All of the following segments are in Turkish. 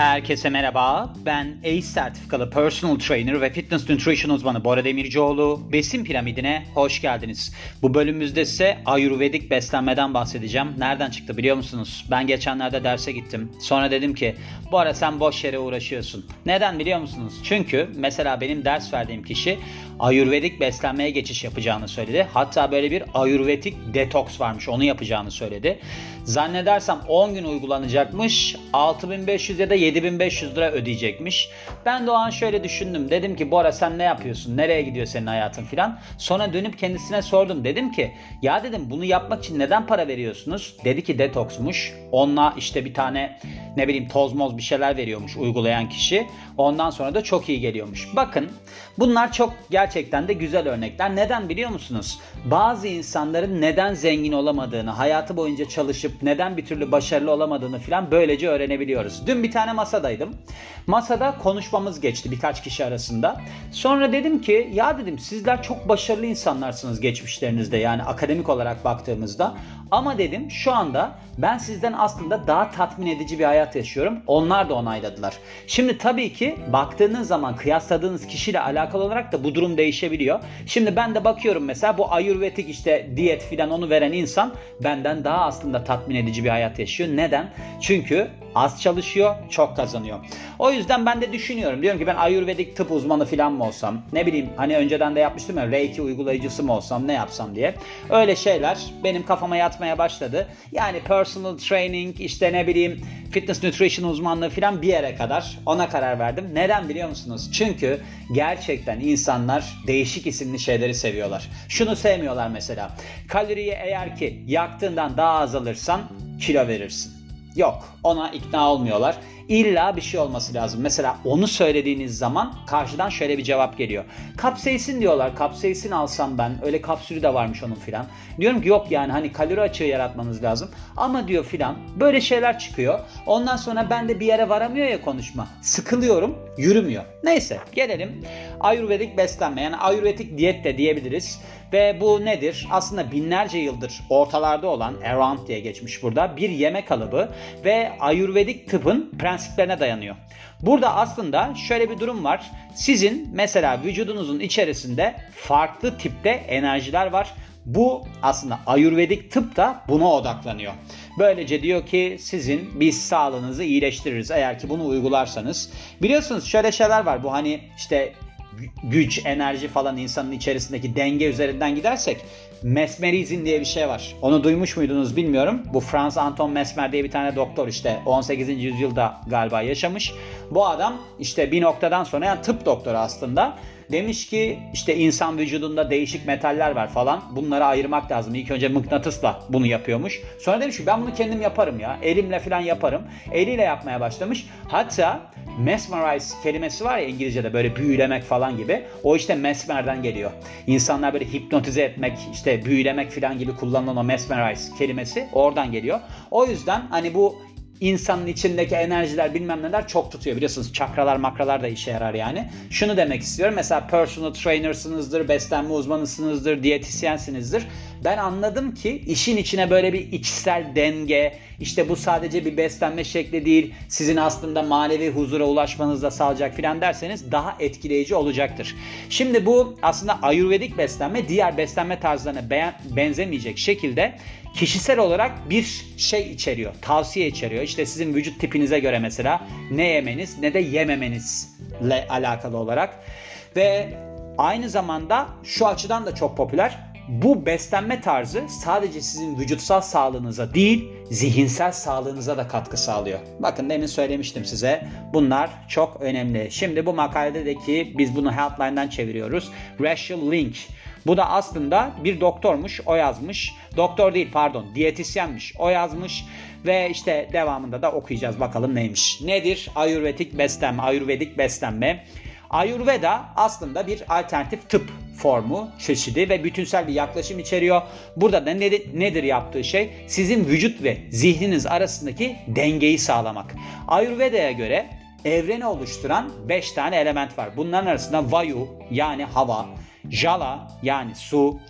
Herkese merhaba. Ben ACE sertifikalı personal trainer ve fitness nutrition uzmanı Bora Demircioğlu. Besin piramidine hoş geldiniz. Bu bölümümüzde ise ayurvedik beslenmeden bahsedeceğim. Nereden çıktı biliyor musunuz? Ben geçenlerde derse gittim. Sonra dedim ki Bora sen boş yere uğraşıyorsun. Neden biliyor musunuz? Çünkü mesela benim ders verdiğim kişi ayurvedik beslenmeye geçiş yapacağını söyledi. Hatta böyle bir ayurvedik detoks varmış. Onu yapacağını söyledi. Zannedersem 10 gün uygulanacakmış. 6500 ya da 7500 lira ödeyecekmiş. Ben de o an şöyle düşündüm. Dedim ki Bora sen ne yapıyorsun? Nereye gidiyor senin hayatın filan. Sonra dönüp kendisine sordum. Dedim ki ya dedim bunu yapmak için neden para veriyorsunuz? Dedi ki detoksmuş. Onunla işte bir tane ne bileyim toz moz bir şeyler veriyormuş uygulayan kişi. Ondan sonra da çok iyi geliyormuş. Bakın bunlar çok gerçekten de güzel örnekler. Neden biliyor musunuz? Bazı insanların neden zengin olamadığını, hayatı boyunca çalışıp neden bir türlü başarılı olamadığını filan böylece öğrenebiliyoruz. Dün bir tane masadaydım. Masada konuşmamız geçti birkaç kişi arasında. Sonra dedim ki ya dedim sizler çok başarılı insanlarsınız geçmişlerinizde yani akademik olarak baktığımızda. Ama dedim şu anda ben sizden aslında daha tatmin edici bir hayat yaşıyorum. Onlar da onayladılar. Şimdi tabii ki baktığınız zaman kıyasladığınız kişiyle alakalı olarak da bu durum değişebiliyor. Şimdi ben de bakıyorum mesela bu ayurvedik işte diyet filan onu veren insan benden daha aslında tatmin edici bir hayat yaşıyor. Neden? Çünkü az çalışıyor, çok kazanıyor. O yüzden ben de düşünüyorum. Diyorum ki ben ayurvedik tıp uzmanı falan mı olsam? Ne bileyim hani önceden de yapmıştım ya Reiki uygulayıcısı mı olsam ne yapsam diye. Öyle şeyler benim kafama yatmaya başladı. Yani personal training işte ne bileyim fitness nutrition uzmanlığı falan bir yere kadar ona karar verdim. Neden biliyor musunuz? Çünkü gerçekten insanlar değişik isimli şeyleri seviyorlar. Şunu sevmiyorlar mesela. Kaloriyi eğer ki yaktığından daha az alırsan kilo verirsin. Yok ona ikna olmuyorlar. İlla bir şey olması lazım. Mesela onu söylediğiniz zaman karşıdan şöyle bir cevap geliyor. Kapseysin diyorlar. Kapseysin alsam ben. Öyle kapsülü de varmış onun filan. Diyorum ki yok yani hani kalori açığı yaratmanız lazım. Ama diyor filan. Böyle şeyler çıkıyor. Ondan sonra ben de bir yere varamıyor ya konuşma. Sıkılıyorum. Yürümüyor. Neyse gelelim. Ayurvedik beslenme yani ayurvedik diyet de diyebiliriz. Ve bu nedir? Aslında binlerce yıldır ortalarda olan around diye geçmiş burada bir yemek kalıbı ve ayurvedik tıpın prensiplerine dayanıyor. Burada aslında şöyle bir durum var. Sizin mesela vücudunuzun içerisinde farklı tipte enerjiler var. Bu aslında ayurvedik tıp da buna odaklanıyor. Böylece diyor ki sizin biz sağlığınızı iyileştiririz eğer ki bunu uygularsanız. Biliyorsunuz şöyle şeyler var bu hani işte güç, enerji falan insanın içerisindeki denge üzerinden gidersek mesmerizm diye bir şey var. Onu duymuş muydunuz bilmiyorum. Bu Franz Anton Mesmer diye bir tane doktor işte 18. yüzyılda galiba yaşamış. Bu adam işte bir noktadan sonra yani tıp doktoru aslında Demiş ki işte insan vücudunda değişik metaller var falan. Bunları ayırmak lazım. İlk önce mıknatısla bunu yapıyormuş. Sonra demiş ki ben bunu kendim yaparım ya. Elimle falan yaparım. Eliyle yapmaya başlamış. Hatta mesmerize kelimesi var ya İngilizce'de böyle büyülemek falan gibi. O işte mesmerden geliyor. İnsanlar böyle hipnotize etmek, işte büyülemek falan gibi kullanılan o mesmerize kelimesi oradan geliyor. O yüzden hani bu insanın içindeki enerjiler bilmem neler çok tutuyor. Biliyorsunuz çakralar makralar da işe yarar yani. Şunu demek istiyorum. Mesela personal trainer'sınızdır, beslenme uzmanısınızdır, diyetisyensinizdir. Ben anladım ki işin içine böyle bir içsel denge, işte bu sadece bir beslenme şekli değil, sizin aslında manevi huzura ulaşmanızda sağlayacak filan derseniz daha etkileyici olacaktır. Şimdi bu aslında ayurvedik beslenme diğer beslenme tarzlarına benzemeyecek şekilde kişisel olarak bir şey içeriyor, tavsiye içeriyor. İşte sizin vücut tipinize göre mesela ne yemeniz ne de yememenizle alakalı olarak. Ve aynı zamanda şu açıdan da çok popüler. Bu beslenme tarzı sadece sizin vücutsal sağlığınıza değil, zihinsel sağlığınıza da katkı sağlıyor. Bakın demin söylemiştim size. Bunlar çok önemli. Şimdi bu makaledeki biz bunu Healthline'dan çeviriyoruz. Rachel Link bu da aslında bir doktormuş, o yazmış. Doktor değil pardon, diyetisyenmiş, o yazmış. Ve işte devamında da okuyacağız bakalım neymiş. Nedir ayurvedik beslenme, ayurvedik beslenme? Ayurveda aslında bir alternatif tıp formu, çeşidi ve bütünsel bir yaklaşım içeriyor. Burada da nedir, nedir yaptığı şey? Sizin vücut ve zihniniz arasındaki dengeyi sağlamak. Ayurveda'ya göre evreni oluşturan 5 tane element var. Bunların arasında Vayu yani hava, Jala yani su,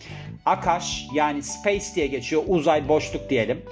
Akash yani space diye geçiyor uzay boşluk diyelim.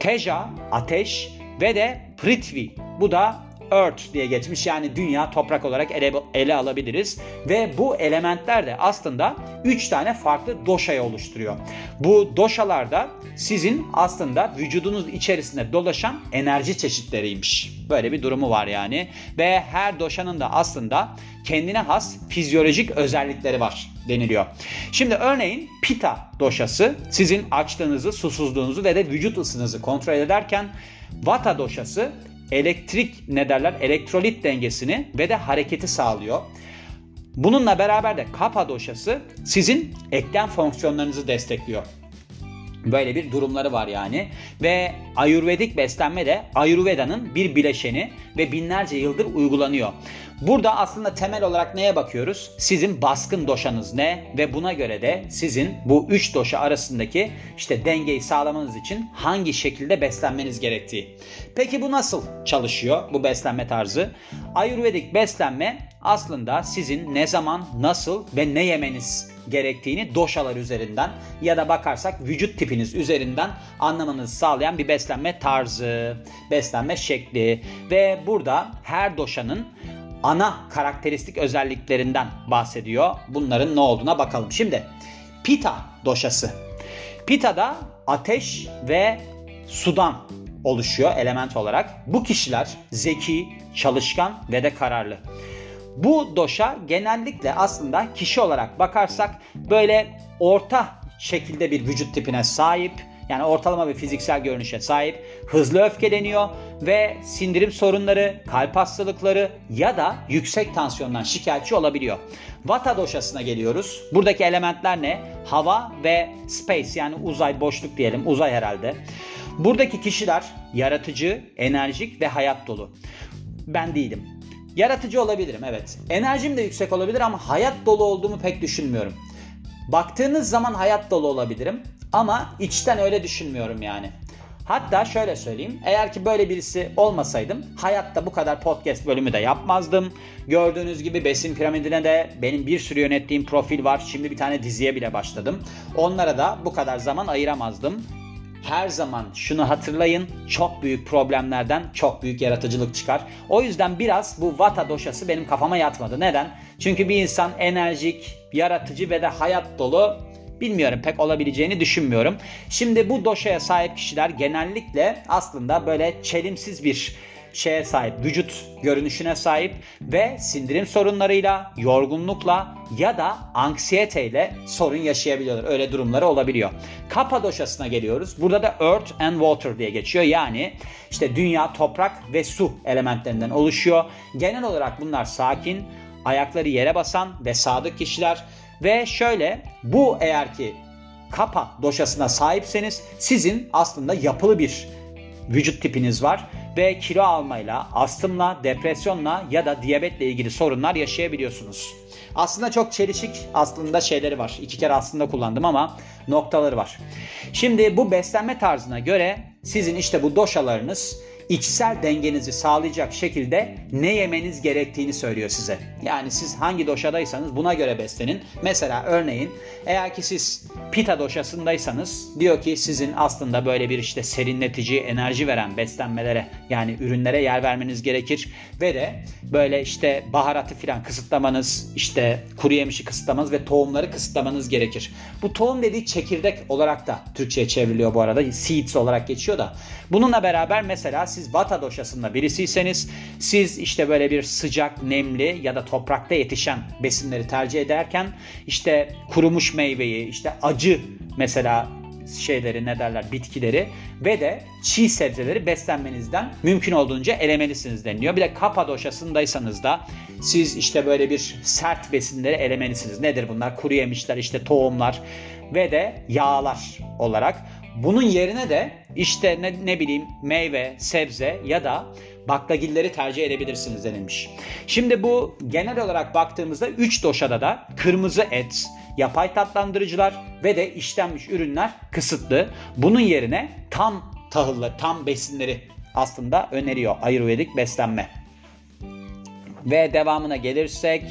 Teja ateş. Ve de Prithvi. Bu da Earth diye geçmiş. Yani dünya toprak olarak ele, ele alabiliriz. Ve bu elementler de aslında 3 tane farklı doşayı oluşturuyor. Bu doşalarda sizin aslında vücudunuz içerisinde dolaşan enerji çeşitleriymiş. Böyle bir durumu var yani. Ve her doşanın da aslında kendine has fizyolojik özellikleri var deniliyor. Şimdi örneğin pita doşası sizin açlığınızı, susuzluğunuzu ve de vücut ısınızı kontrol ederken vata doşası elektrik ne derler elektrolit dengesini ve de hareketi sağlıyor. Bununla beraber de kapha doşası sizin eklem fonksiyonlarınızı destekliyor. Böyle bir durumları var yani. Ve Ayurvedik beslenme de Ayurveda'nın bir bileşeni ve binlerce yıldır uygulanıyor. Burada aslında temel olarak neye bakıyoruz? Sizin baskın doşanız ne ve buna göre de sizin bu üç doşa arasındaki işte dengeyi sağlamanız için hangi şekilde beslenmeniz gerektiği. Peki bu nasıl çalışıyor bu beslenme tarzı? Ayurvedik beslenme aslında sizin ne zaman, nasıl ve ne yemeniz gerektiğini doşalar üzerinden ya da bakarsak vücut tipiniz üzerinden anlamanızı sağlayan bir beslenme tarzı, beslenme şekli ve burada her doşanın ana karakteristik özelliklerinden bahsediyor. Bunların ne olduğuna bakalım. Şimdi Pita doşası. Pita da ateş ve sudan oluşuyor element olarak. Bu kişiler zeki, çalışkan ve de kararlı. Bu doşa genellikle aslında kişi olarak bakarsak böyle orta şekilde bir vücut tipine sahip yani ortalama bir fiziksel görünüşe sahip, hızlı öfkeleniyor ve sindirim sorunları, kalp hastalıkları ya da yüksek tansiyondan şikayetçi olabiliyor. Vata doşasına geliyoruz. Buradaki elementler ne? Hava ve space yani uzay, boşluk diyelim, uzay herhalde. Buradaki kişiler yaratıcı, enerjik ve hayat dolu. Ben değilim. Yaratıcı olabilirim evet. Enerjim de yüksek olabilir ama hayat dolu olduğumu pek düşünmüyorum. Baktığınız zaman hayat dolu olabilirim ama içten öyle düşünmüyorum yani. Hatta şöyle söyleyeyim. Eğer ki böyle birisi olmasaydım hayatta bu kadar podcast bölümü de yapmazdım. Gördüğünüz gibi Besin Piramidine de benim bir sürü yönettiğim profil var. Şimdi bir tane diziye bile başladım. Onlara da bu kadar zaman ayıramazdım. Her zaman şunu hatırlayın. Çok büyük problemlerden çok büyük yaratıcılık çıkar. O yüzden biraz bu vata doşası benim kafama yatmadı. Neden? Çünkü bir insan enerjik, yaratıcı ve de hayat dolu bilmiyorum pek olabileceğini düşünmüyorum. Şimdi bu doşaya sahip kişiler genellikle aslında böyle çelimsiz bir şeye sahip, vücut görünüşüne sahip ve sindirim sorunlarıyla, yorgunlukla ya da anksiyeteyle sorun yaşayabiliyorlar. Öyle durumları olabiliyor. Kapadoşasına geliyoruz. Burada da Earth and Water diye geçiyor. Yani işte dünya, toprak ve su elementlerinden oluşuyor. Genel olarak bunlar sakin, ayakları yere basan ve sadık kişiler ve şöyle bu eğer ki kapa doşasına sahipseniz sizin aslında yapılı bir vücut tipiniz var ve kilo almayla, astımla, depresyonla ya da diyabetle ilgili sorunlar yaşayabiliyorsunuz. Aslında çok çelişik aslında şeyleri var. İki kere aslında kullandım ama noktaları var. Şimdi bu beslenme tarzına göre sizin işte bu doşalarınız içsel dengenizi sağlayacak şekilde ne yemeniz gerektiğini söylüyor size. Yani siz hangi doşadaysanız buna göre beslenin. Mesela örneğin eğer ki siz pita doşasındaysanız diyor ki sizin aslında böyle bir işte serinletici, enerji veren beslenmelere yani ürünlere yer vermeniz gerekir ve de böyle işte baharatı filan kısıtlamanız, işte kuru yemişi kısıtlamanız ve tohumları kısıtlamanız gerekir. Bu tohum dediği çekirdek olarak da Türkçe'ye çevriliyor bu arada. Seeds olarak geçiyor da. Bununla beraber mesela siz Vata doşasında birisiyseniz siz işte böyle bir sıcak, nemli ya da toprakta yetişen besinleri tercih ederken işte kurumuş meyveyi, işte acı mesela şeyleri ne derler bitkileri ve de çiğ sebzeleri beslenmenizden mümkün olduğunca elemelisiniz deniliyor. Bir de Kapadoşasındaysanız da siz işte böyle bir sert besinleri elemelisiniz. Nedir bunlar? Kuru yemişler, işte tohumlar ve de yağlar olarak. Bunun yerine de işte ne, ne bileyim meyve, sebze ya da baklagilleri tercih edebilirsiniz denilmiş. Şimdi bu genel olarak baktığımızda 3 doşada da kırmızı et, yapay tatlandırıcılar ve de işlenmiş ürünler kısıtlı. Bunun yerine tam tahıllı, tam besinleri aslında öneriyor Ayurvedik beslenme. Ve devamına gelirsek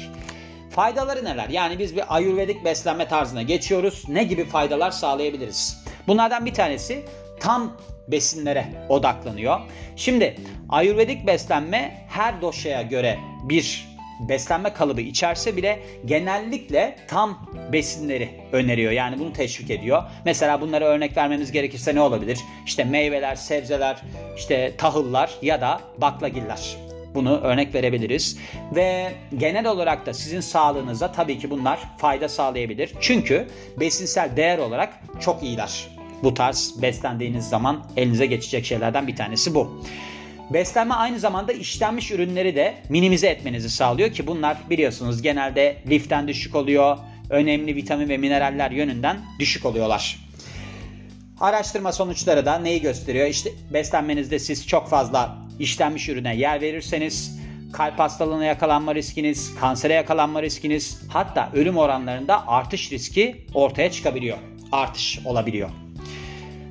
faydaları neler? Yani biz bir Ayurvedik beslenme tarzına geçiyoruz. Ne gibi faydalar sağlayabiliriz? Bunlardan bir tanesi tam besinlere odaklanıyor. Şimdi Ayurvedik beslenme her doşaya göre bir beslenme kalıbı içerse bile genellikle tam besinleri öneriyor. Yani bunu teşvik ediyor. Mesela bunlara örnek vermemiz gerekirse ne olabilir? İşte meyveler, sebzeler, işte tahıllar ya da baklagiller. Bunu örnek verebiliriz. Ve genel olarak da sizin sağlığınıza tabii ki bunlar fayda sağlayabilir. Çünkü besinsel değer olarak çok iyiler. Bu tarz beslendiğiniz zaman elinize geçecek şeylerden bir tanesi bu. Beslenme aynı zamanda işlenmiş ürünleri de minimize etmenizi sağlıyor ki bunlar biliyorsunuz genelde liften düşük oluyor. Önemli vitamin ve mineraller yönünden düşük oluyorlar. Araştırma sonuçları da neyi gösteriyor? İşte beslenmenizde siz çok fazla işlenmiş ürüne yer verirseniz kalp hastalığına yakalanma riskiniz, kansere yakalanma riskiniz hatta ölüm oranlarında artış riski ortaya çıkabiliyor. Artış olabiliyor.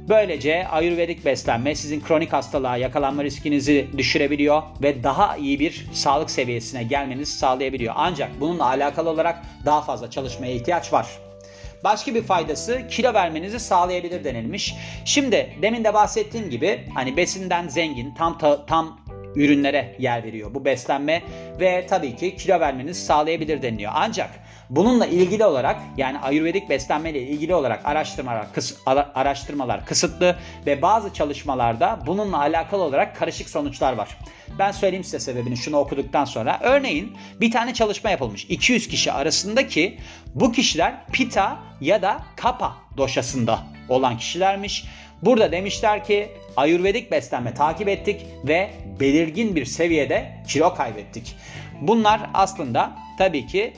Böylece ayurvedik beslenme sizin kronik hastalığa yakalanma riskinizi düşürebiliyor ve daha iyi bir sağlık seviyesine gelmenizi sağlayabiliyor. Ancak bununla alakalı olarak daha fazla çalışmaya ihtiyaç var. Başka bir faydası kilo vermenizi sağlayabilir denilmiş. Şimdi demin de bahsettiğim gibi hani besinden zengin, tam ta, tam ürünlere yer veriyor bu beslenme ve tabii ki kilo vermenizi sağlayabilir deniliyor. Ancak bununla ilgili olarak yani ayurvedik beslenme ile ilgili olarak araştırmalar, kıs, araştırmalar kısıtlı ve bazı çalışmalarda bununla alakalı olarak karışık sonuçlar var. Ben söyleyeyim size sebebini şunu okuduktan sonra. Örneğin bir tane çalışma yapılmış. 200 kişi arasındaki bu kişiler pita ya da kapa doşasında olan kişilermiş. Burada demişler ki ayurvedik beslenme takip ettik ve belirgin bir seviyede kilo kaybettik. Bunlar aslında tabii ki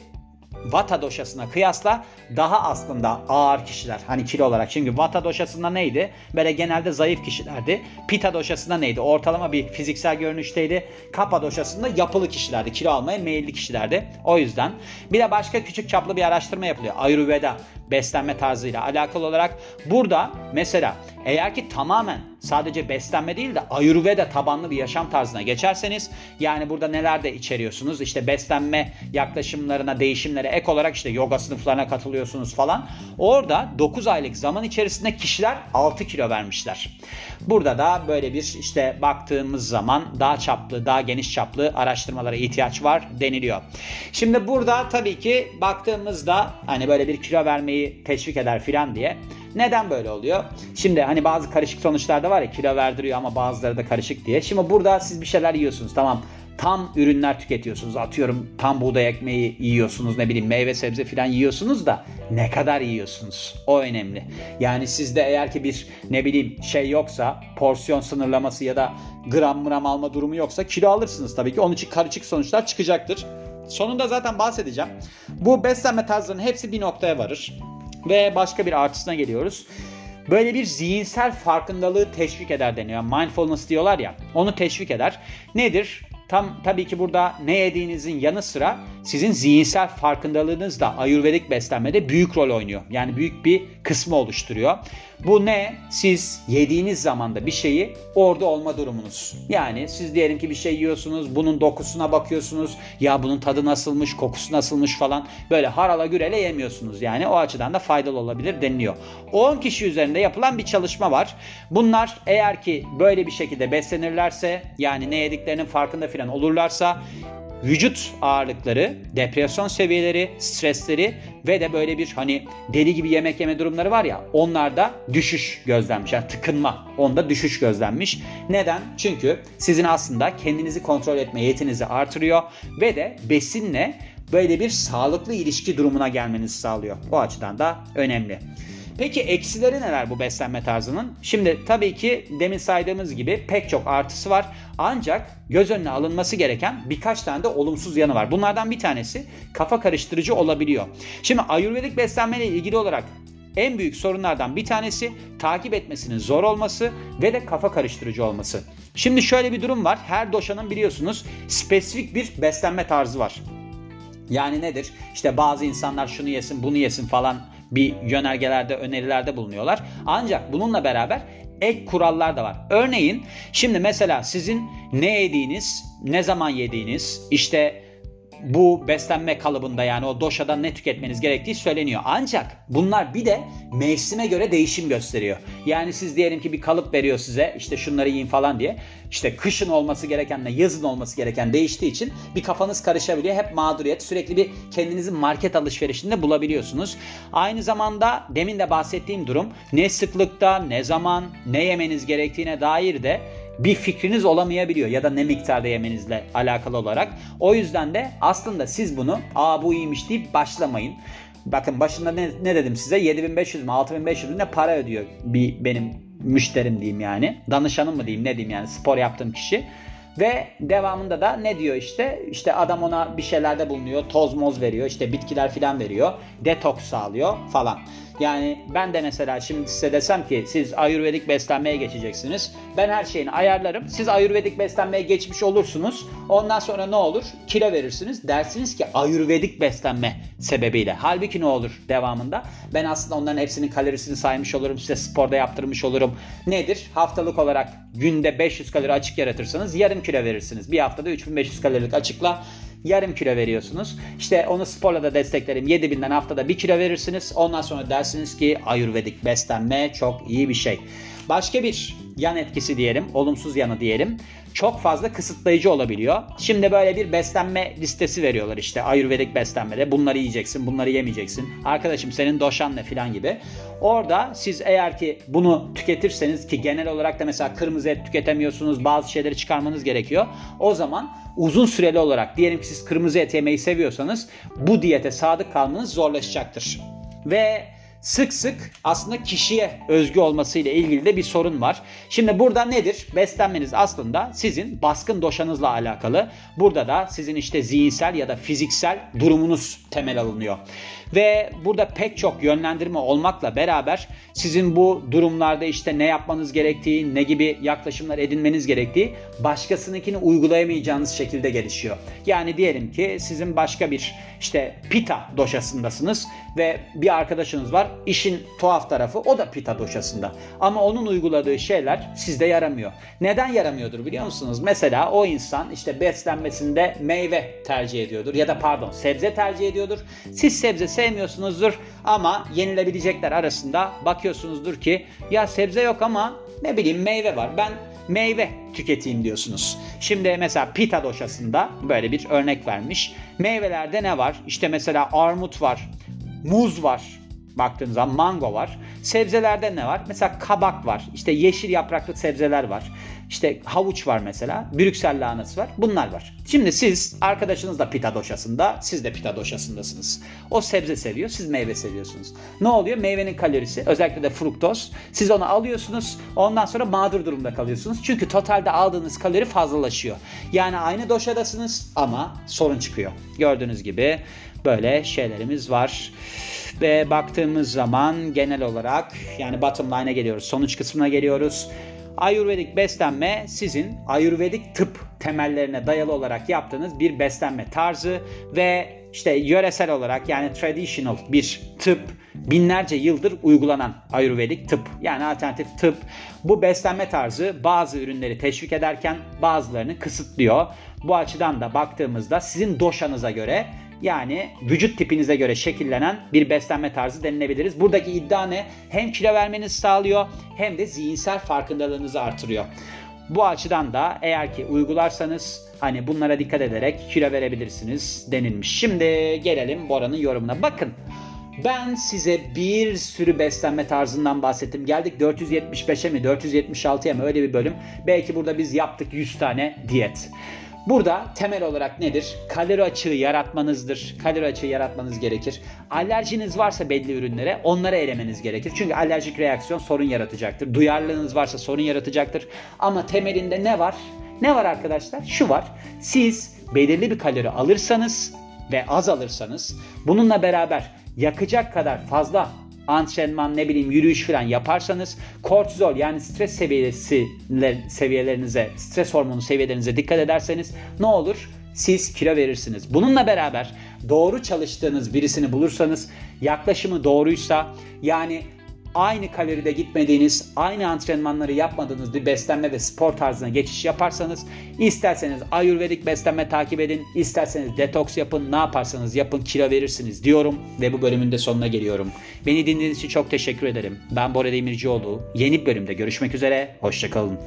Vata doşasına kıyasla daha aslında ağır kişiler. Hani kilo olarak. Çünkü Vata doşasında neydi? Böyle genelde zayıf kişilerdi. Pita doşasında neydi? Ortalama bir fiziksel görünüşteydi. Kapha doşasında yapılı kişilerdi. Kilo almaya meyilli kişilerdi. O yüzden. Bir de başka küçük çaplı bir araştırma yapılıyor. Ayurveda beslenme tarzıyla alakalı olarak. Burada mesela eğer ki tamamen sadece beslenme değil de Ayurveda tabanlı bir yaşam tarzına geçerseniz yani burada neler de içeriyorsunuz? İşte beslenme yaklaşımlarına, değişimlere ek olarak işte yoga sınıflarına katılıyorsunuz falan. Orada 9 aylık zaman içerisinde kişiler 6 kilo vermişler. Burada da böyle bir işte baktığımız zaman daha çaplı, daha geniş çaplı araştırmalara ihtiyaç var deniliyor. Şimdi burada tabii ki baktığımızda hani böyle bir kilo vermeyi teşvik eder filan diye neden böyle oluyor? Şimdi hani bazı karışık sonuçlar da var ya kilo verdiriyor ama bazıları da karışık diye. Şimdi burada siz bir şeyler yiyorsunuz tamam tam ürünler tüketiyorsunuz. Atıyorum tam buğday ekmeği yiyorsunuz ne bileyim meyve sebze filan yiyorsunuz da ne kadar yiyorsunuz? O önemli. Yani sizde eğer ki bir ne bileyim şey yoksa porsiyon sınırlaması ya da gram gram alma durumu yoksa kilo alırsınız tabii ki. Onun için karışık sonuçlar çıkacaktır. Sonunda zaten bahsedeceğim. Bu beslenme tarzlarının hepsi bir noktaya varır. Ve başka bir artısına geliyoruz. Böyle bir zihinsel farkındalığı teşvik eder deniyor. Mindfulness diyorlar ya. Onu teşvik eder. Nedir? Tam tabii ki burada ne yediğinizin yanı sıra sizin zihinsel farkındalığınız da ayurvedik beslenmede büyük rol oynuyor. Yani büyük bir kısmı oluşturuyor. Bu ne? Siz yediğiniz zamanda bir şeyi orada olma durumunuz. Yani siz diyelim ki bir şey yiyorsunuz, bunun dokusuna bakıyorsunuz. Ya bunun tadı nasılmış, kokusu nasılmış falan. Böyle harala gürele yemiyorsunuz. Yani o açıdan da faydalı olabilir deniliyor. 10 kişi üzerinde yapılan bir çalışma var. Bunlar eğer ki böyle bir şekilde beslenirlerse yani ne yediklerinin farkında falan olurlarsa vücut ağırlıkları, depresyon seviyeleri, stresleri ve de böyle bir hani deli gibi yemek yeme durumları var ya onlarda düşüş gözlenmiş. Yani tıkınma onda düşüş gözlenmiş. Neden? Çünkü sizin aslında kendinizi kontrol etme yetinizi artırıyor ve de besinle böyle bir sağlıklı ilişki durumuna gelmenizi sağlıyor. O açıdan da önemli. Peki eksileri neler bu beslenme tarzının? Şimdi tabii ki demin saydığımız gibi pek çok artısı var. Ancak göz önüne alınması gereken birkaç tane de olumsuz yanı var. Bunlardan bir tanesi kafa karıştırıcı olabiliyor. Şimdi ayurvedik beslenme ile ilgili olarak en büyük sorunlardan bir tanesi takip etmesinin zor olması ve de kafa karıştırıcı olması. Şimdi şöyle bir durum var. Her doşanın biliyorsunuz spesifik bir beslenme tarzı var. Yani nedir? İşte bazı insanlar şunu yesin, bunu yesin falan bir yönergelerde, önerilerde bulunuyorlar. Ancak bununla beraber ek kurallar da var. Örneğin şimdi mesela sizin ne yediğiniz, ne zaman yediğiniz, işte bu beslenme kalıbında yani o doşadan ne tüketmeniz gerektiği söyleniyor. Ancak bunlar bir de mevsime göre değişim gösteriyor. Yani siz diyelim ki bir kalıp veriyor size işte şunları yiyin falan diye. İşte kışın olması gerekenle yazın olması gereken değiştiği için bir kafanız karışabiliyor. Hep mağduriyet sürekli bir kendinizi market alışverişinde bulabiliyorsunuz. Aynı zamanda demin de bahsettiğim durum ne sıklıkta ne zaman ne yemeniz gerektiğine dair de bir fikriniz olamayabiliyor ya da ne miktarda yemenizle alakalı olarak. O yüzden de aslında siz bunu aa bu iyiymiş deyip başlamayın. Bakın başında ne, ne dedim size 7500 mü 6500 mü ne para ödüyor bir benim müşterim diyeyim yani. Danışanım mı diyeyim ne diyeyim yani spor yaptığım kişi. Ve devamında da ne diyor işte? İşte adam ona bir şeylerde bulunuyor. Toz moz veriyor. işte bitkiler filan veriyor. Detoks sağlıyor falan. Yani ben de mesela şimdi size desem ki siz ayurvedik beslenmeye geçeceksiniz. Ben her şeyini ayarlarım. Siz ayurvedik beslenmeye geçmiş olursunuz. Ondan sonra ne olur? Kilo verirsiniz. Dersiniz ki ayurvedik beslenme sebebiyle. Halbuki ne olur devamında? Ben aslında onların hepsinin kalorisini saymış olurum. Size sporda yaptırmış olurum. Nedir? Haftalık olarak günde 500 kalori açık yaratırsanız yarım kilo verirsiniz. Bir haftada 3500 kalorilik açıkla yarım kilo veriyorsunuz. İşte onu sporla da desteklerim. 7000'den haftada 1 kilo verirsiniz. Ondan sonra dersiniz ki ayurvedik beslenme çok iyi bir şey. Başka bir yan etkisi diyelim, olumsuz yanı diyelim çok fazla kısıtlayıcı olabiliyor. Şimdi böyle bir beslenme listesi veriyorlar işte ayurvedik beslenmede. Bunları yiyeceksin, bunları yemeyeceksin. Arkadaşım senin doşan ne filan gibi. Orada siz eğer ki bunu tüketirseniz ki genel olarak da mesela kırmızı et tüketemiyorsunuz, bazı şeyleri çıkarmanız gerekiyor. O zaman uzun süreli olarak diyelim ki siz kırmızı et yemeyi seviyorsanız bu diyete sadık kalmanız zorlaşacaktır. Ve sık sık aslında kişiye özgü olması ile ilgili de bir sorun var. Şimdi burada nedir? Beslenmeniz aslında sizin baskın doşanızla alakalı. Burada da sizin işte zihinsel ya da fiziksel durumunuz temel alınıyor. Ve burada pek çok yönlendirme olmakla beraber sizin bu durumlarda işte ne yapmanız gerektiği, ne gibi yaklaşımlar edinmeniz gerektiği başkasınınkini uygulayamayacağınız şekilde gelişiyor. Yani diyelim ki sizin başka bir işte pita doşasındasınız ve bir arkadaşınız var. İşin tuhaf tarafı o da pita doşasında. Ama onun uyguladığı şeyler sizde yaramıyor. Neden yaramıyordur biliyor musunuz? Mesela o insan işte beslenmesinde meyve tercih ediyordur ya da pardon sebze tercih ediyordur. Siz sebze sevmiyorsunuzdur ama yenilebilecekler arasında bakıyorsunuzdur ki ya sebze yok ama ne bileyim meyve var. Ben meyve tüketeyim diyorsunuz. Şimdi mesela pita doşasında böyle bir örnek vermiş. Meyvelerde ne var? İşte mesela armut var, muz var, baktığınız zaman mango var. Sebzelerde ne var? Mesela kabak var. İşte yeşil yapraklı sebzeler var. İşte havuç var mesela. Brüksel lahanası var. Bunlar var. Şimdi siz arkadaşınız da pita doşasında, siz de pita doşasındasınız. O sebze seviyor, siz meyve seviyorsunuz. Ne oluyor? Meyvenin kalorisi, özellikle de fruktoz. Siz onu alıyorsunuz, ondan sonra mağdur durumda kalıyorsunuz. Çünkü totalde aldığınız kalori fazlalaşıyor. Yani aynı doşadasınız ama sorun çıkıyor. Gördüğünüz gibi böyle şeylerimiz var. Ve baktığımız zaman genel olarak yani bottom line'a geliyoruz. Sonuç kısmına geliyoruz. Ayurvedik beslenme sizin ayurvedik tıp temellerine dayalı olarak yaptığınız bir beslenme tarzı ve işte yöresel olarak yani traditional bir tıp binlerce yıldır uygulanan ayurvedik tıp yani alternatif tıp bu beslenme tarzı bazı ürünleri teşvik ederken bazılarını kısıtlıyor. Bu açıdan da baktığımızda sizin doşanıza göre yani vücut tipinize göre şekillenen bir beslenme tarzı denilebiliriz. Buradaki iddia ne? Hem kilo vermenizi sağlıyor hem de zihinsel farkındalığınızı artırıyor. Bu açıdan da eğer ki uygularsanız hani bunlara dikkat ederek kilo verebilirsiniz denilmiş. Şimdi gelelim Bora'nın yorumuna. Bakın ben size bir sürü beslenme tarzından bahsettim. Geldik 475'e mi 476'ya mı öyle bir bölüm. Belki burada biz yaptık 100 tane diyet. Burada temel olarak nedir? Kalori açığı yaratmanızdır. Kalori açığı yaratmanız gerekir. Alerjiniz varsa belli ürünlere onlara elemeniz gerekir. Çünkü alerjik reaksiyon sorun yaratacaktır. Duyarlılığınız varsa sorun yaratacaktır. Ama temelinde ne var? Ne var arkadaşlar? Şu var. Siz belirli bir kalori alırsanız ve az alırsanız bununla beraber yakacak kadar fazla antrenman ne bileyim yürüyüş falan yaparsanız kortizol yani stres seviyesi seviyelerinize, stres hormonu seviyelerinize dikkat ederseniz ne olur? Siz kilo verirsiniz. Bununla beraber doğru çalıştığınız birisini bulursanız yaklaşımı doğruysa yani aynı kaloride gitmediğiniz, aynı antrenmanları yapmadığınız bir beslenme ve spor tarzına geçiş yaparsanız isterseniz ayurvedik beslenme takip edin, isterseniz detoks yapın, ne yaparsanız yapın kilo verirsiniz diyorum ve bu bölümün de sonuna geliyorum. Beni dinlediğiniz için çok teşekkür ederim. Ben Bora Demircioğlu. Yeni bölümde görüşmek üzere. Hoşçakalın.